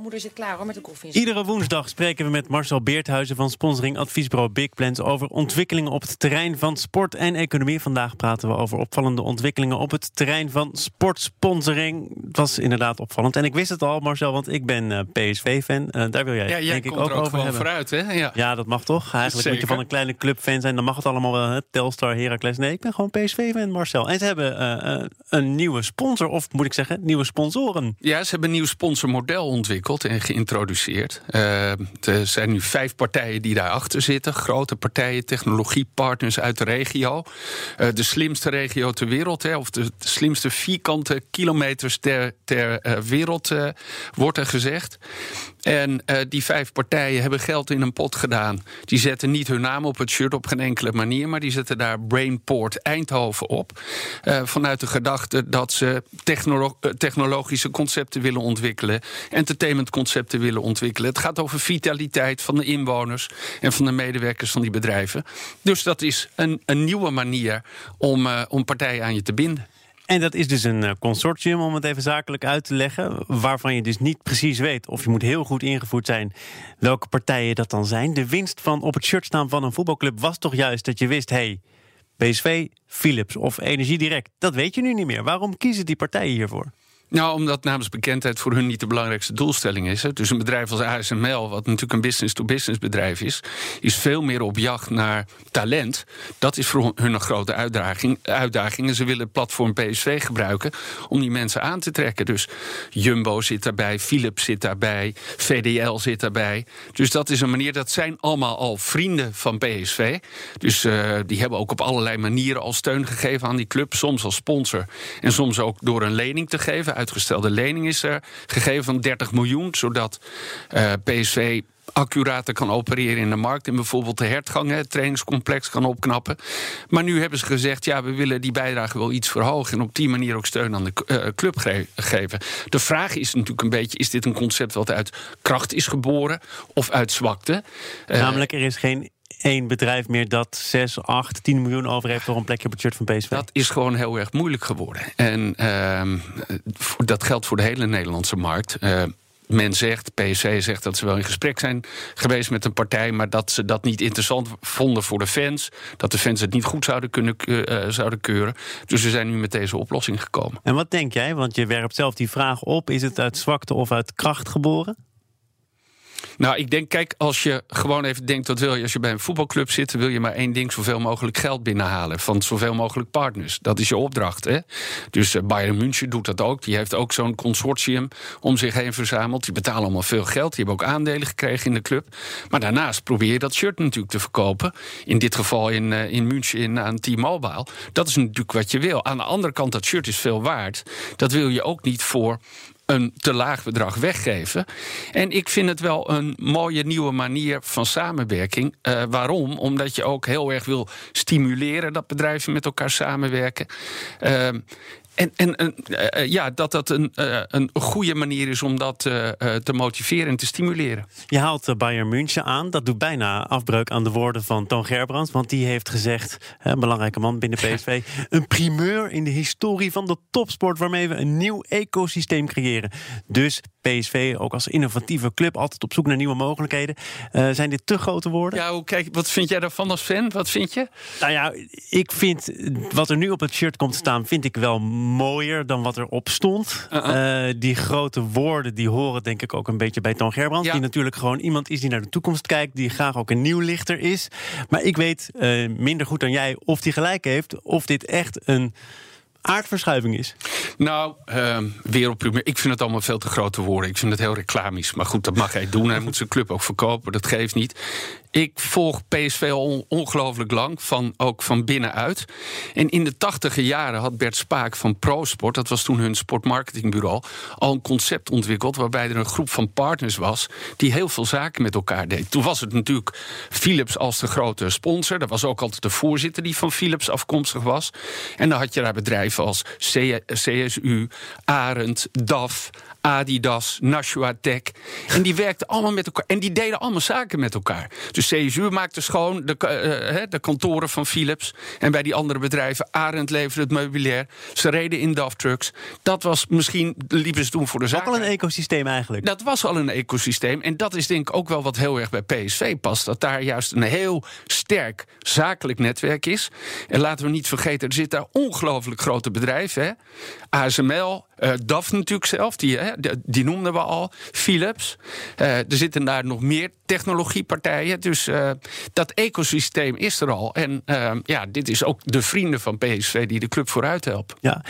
Moeder zit klaar hoor met de koffie. Iedere woensdag spreken we met Marcel Beerthuizen van sponsoring adviesbureau Big Plans over ontwikkelingen op het terrein van sport en economie. Vandaag praten we over opvallende ontwikkelingen op het terrein van sportsponsoring. Het was inderdaad opvallend. En ik wist het al, Marcel, want ik ben uh, PSV-fan. Uh, daar wil jij, ja, jij denk ik komt ook er ook over hebben. vooruit, hè? Ja. Ja, dat mag toch? Eigenlijk moet je van een kleine clubfan zijn. Dan mag het allemaal wel. Hè? Telstar, Heracles. Nee, ik ben gewoon PSV-fan, Marcel. En ze hebben eh, eh, een nieuwe sponsor, of moet ik zeggen, nieuwe sponsoren. Ja, ze hebben een nieuw sponsormodel ontwikkeld en geïntroduceerd. Eh, er zijn nu vijf partijen die daarachter zitten. Grote partijen, technologiepartners uit de regio. Eh, de slimste regio ter wereld, hè, of de, slimste vierkante kilometers ter, ter eh, wereld, wordt er gezegd. En die vijf partijen hebben geld in een pot gedaan. Die zetten niet hun naam op het shirt op geen enkele manier, maar die zetten daar Brainport Eindhoven op. Vanuit de gedachte dat ze technolo- technologische concepten willen ontwikkelen, entertainmentconcepten willen ontwikkelen. Het gaat over vitaliteit van de inwoners en van de medewerkers van die bedrijven. Dus dat is een, een nieuwe manier om, eh, om partijen aan je te binden. En dat is dus een eh, consortium, om het even zakelijk uit te leggen. Waarvan je dus niet precies weet, of je moet heel goed ingevoerd zijn, welke partijen dat dan zijn. De winst van op het shirt staan van een voetbalclub was toch juist dat je wist: hey, PSV, Philips of Energie Direct. Dat weet je nu niet meer. Waarom kiezen die partijen hiervoor? Nou, omdat naamsbekendheid voor hun niet de belangrijkste doelstelling is. Hè. Dus een bedrijf als ASML, wat natuurlijk een business-to-business bedrijf is, is veel meer op jacht naar talent. Dat is voor hun een grote uitdaging. uitdaging. En ze willen platform PSV gebruiken om die mensen aan te trekken. Dus Jumbo zit daarbij, Philips zit daarbij, VDL zit daarbij. Dus dat is een manier, dat zijn allemaal al vrienden van PSV. Dus eh, die hebben ook op allerlei manieren al steun gegeven aan die club. Soms als sponsor en soms ook door een lening te geven. Uitgestelde lening is er gegeven van 30 miljoen, zodat eh, PSV accurater kan opereren in de markt. En bijvoorbeeld de hertgang, het trainingscomplex, kan opknappen. Maar nu hebben ze gezegd, ja, we willen die bijdrage wel iets verhogen... en op die manier ook steun aan de eh, club ge- geven. De vraag is natuurlijk een beetje, is dit een concept... wat uit kracht is geboren of uit zwakte? Eh, Namelijk, er is geen één bedrijf meer dat 6, 8, 10 miljoen over heeft voor een plekje op het shirt van PSV. Dat is gewoon heel erg moeilijk geworden. En ehm, dat geldt voor de hele Nederlandse markt. Eh, men zegt, PSC zegt dat ze wel in gesprek zijn geweest met een partij, maar dat ze dat niet interessant vonden voor de fans. Dat de fans het niet goed zouden kunnen eh, zouden keuren. Dus we zijn nu met deze oplossing gekomen. En wat denk jij? Want je werpt zelf die vraag op. Is het uit zwakte of uit kracht geboren? Nou, ik denk, kijk, als je gewoon even denkt, wat wil je als je bij een voetbalclub zit, wil je maar één ding, zoveel mogelijk geld binnenhalen van zoveel mogelijk partners. Dat is je opdracht. Hè? Dus eh, Bayern München doet dat ook. Die heeft ook zo'n consortium om zich heen verzameld. Die betalen allemaal veel geld. Die hebben ook aandelen gekregen in de club. Maar daarnaast probeer je dat shirt natuurlijk te verkopen. In dit geval in, eh, in München in, aan T-Mobile. Dat is natuurlijk wat je wil. Aan de andere kant, dat shirt is veel waard. Dat wil je ook niet voor een te laag bedrag weggeven. En ik vind het wel een mooie nieuwe manier van samenwerking. Eh, waarom? Omdat je ook heel erg wil stimuleren dat bedrijven met elkaar samenwerken. Ehm, en en en, eh, eh, ja, dat dat een, eh, een goede manier is om dat te motiveren en te stimuleren. Je haalt Bayern München aan. Dat doet bijna afbreuk aan de woorden van Toon Gerbrands. Want die heeft gezegd, een belangrijke man binnen PSV... een primeur in de historie van de topsport... waarmee we een nieuw ecosysteem creëren. Dus PSV, ook als innovatieve club... altijd op zoek naar nieuwe mogelijkheden. Eh, zijn dit te grote woorden? Ja, kijk, wat vind jij daarvan als fan? Wat vind je? Nou ja, ik vind wat er nu op het shirt komt te staan, vind ik wel mooier dan wat erop stond. Uh-uh. Eh, die grote woorden, die horen denk ik ook een beetje bij Toon Gerbrands. Ja. Die natuurlijk gewoon iemand is die naar de toekomst kijkt, die graag ook een nieuw lichter is. Maar ik weet eh, minder goed dan jij of die gelijk heeft, of dit echt een aardverschuiving is. Nou, wereldpremier. Ik vind het allemaal veel te grote woorden. Ik vind het heel reclamisch. Maar goed, dat mag hij doen. Hij moet zijn club ook verkopen. Dat geeft niet. Ik volg PSV ongelooflijk lang, van, ook van binnenuit. En in de tachtige jaren had Bert Spaak van ProSport, dat was toen hun sportmarketingbureau, al een concept ontwikkeld waarbij er een groep van partners was die heel veel zaken met elkaar deed. Toen was het natuurlijk Philips als de grote sponsor. Dat was ook altijd de voorzitter die van Philips afkomstig was. En dan had je daar bedrijven als CSU, Arend, DAF, Adidas, Nashua Tech. En die werkten allemaal met elkaar. En die deden allemaal zaken met elkaar. Dus CSU maakte schoon de, uh, de kantoren van Philips. En bij die andere bedrijven, Arend leverde het meubilair. Ze reden in DAF trucks. Dat was misschien, liepen ze toen voor de zaak. Ook al een ecosysteem eigenlijk. Dat was al een ecosysteem. En dat is denk ik ook wel wat heel erg bij PSV past. Dat daar juist een heel sterk zakelijk netwerk is. En laten we niet vergeten, er zitten daar ongelooflijk grote bedrijven. Hè? ASML, uh, DAF natuurlijk zelf, die, hè, die noemden we al. Philips. Uh, er zitten daar nog meer technologiepartijen. Dus uh, dat ecosysteem is er al. En ja, dit is ook de vrienden van PSV die de club vooruit helpen. Ja,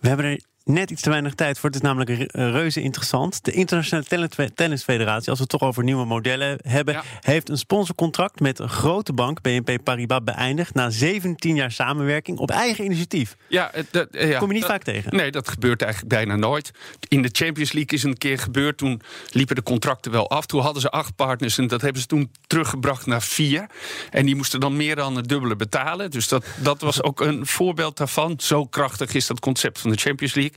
we hebben er net iets te weinig tijd voor. Het is namelijk reuze interessant. De Internationale Tennisfederatie, als we het toch over nieuwe modellen hebben, heeft een sponsorcontract met een grote bank, BNP Paribas, beëindigd na 17 jaar samenwerking op eigen initiatief. Ja, dat, ja, kom je niet vaak tegen. Nee, dat gebeurt eigenlijk bijna nooit. In de Champions League is een keer gebeurd. Toen liepen de contracten wel af. Toen hadden ze acht partners en dat hebben ze toen teruggebracht naar vier. En die moesten dan meer dan het dubbele betalen. Dus dat, dat was ook een voorbeeld daarvan. Zo krachtig is dat concept van de Champions League.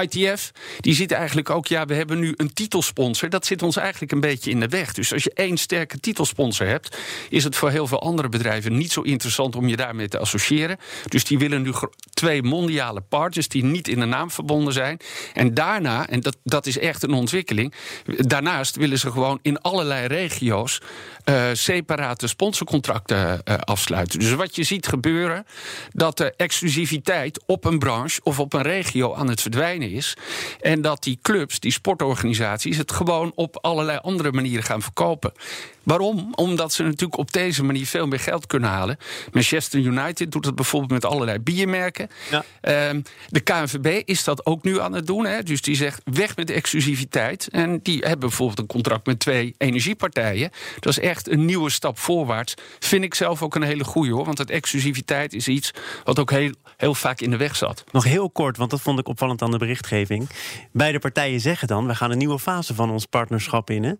ITF, die ziet eigenlijk ook, ja, we hebben nu een titelsponsor. Dat zit ons eigenlijk een beetje in de weg. Dus als je één sterke titelsponsor hebt, is het voor heel veel andere bedrijven niet zo interessant om je daarmee te associëren. Dus die willen nu twee mondiale partners die niet in de naam verbonden zijn. En daarna, en dat, dat is echt een ontwikkeling, daarnaast willen ze gewoon in allerlei regio's uh, separate sponsorcontracten uh, afsluiten. Dus wat je ziet gebeuren, dat de exclusiviteit op een branche of op een regio aan het verdwijnen is. En dat die clubs, die sportorganisaties, het gewoon op allerlei andere manieren gaan verkopen. Waarom? Omdat ze natuurlijk op deze manier veel meer geld kunnen halen. Manchester United doet dat bijvoorbeeld met allerlei biermerken. Ja. Uh, de KNVB is dat ook nu aan het doen. Hè? Dus die zegt weg met de exclusiviteit. En die hebben bijvoorbeeld een contract met twee energiepartijen. Dat is echt een nieuwe stap voorwaarts. Vind ik zelf ook een hele goede hoor. Want dat exclusiviteit is iets wat ook heel, heel vaak in de weg zat. Nog heel kort, want dat vond ik opvallend aan de berichtgeving. Beide partijen zeggen dan: we gaan een nieuwe fase van ons partnerschap in. Hè?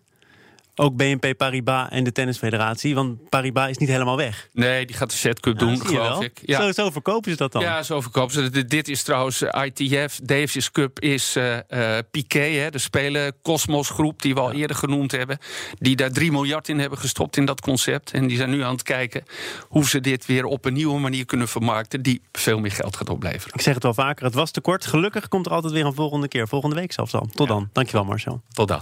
Ook BNP Paribas en de Tennisfederatie? Want Paribas is niet helemaal weg. Nee, die gaat de Set Cup doen, geloof ik. Ja. Zo, zo, verkopen ze dat dan? Ja, zo verkopen ze Dit is trouwens eh, ITF. Davis Cup is uh, uh, Piquet, hè, de spelen Cosmos groep... die we al eerder genoemd hebben. Die daar 3 miljard in hebben gestopt in dat concept. En die zijn nu aan het kijken hoe ze dit weer op een nieuwe manier kunnen vermarkten... die veel meer geld gaat opleveren. Ik zeg het wel vaker, het was te kort. Gelukkig komt er altijd weer een volgende keer. Volgende week zelfs al. Tot dan. Dankjewel Marcel. Tot dan.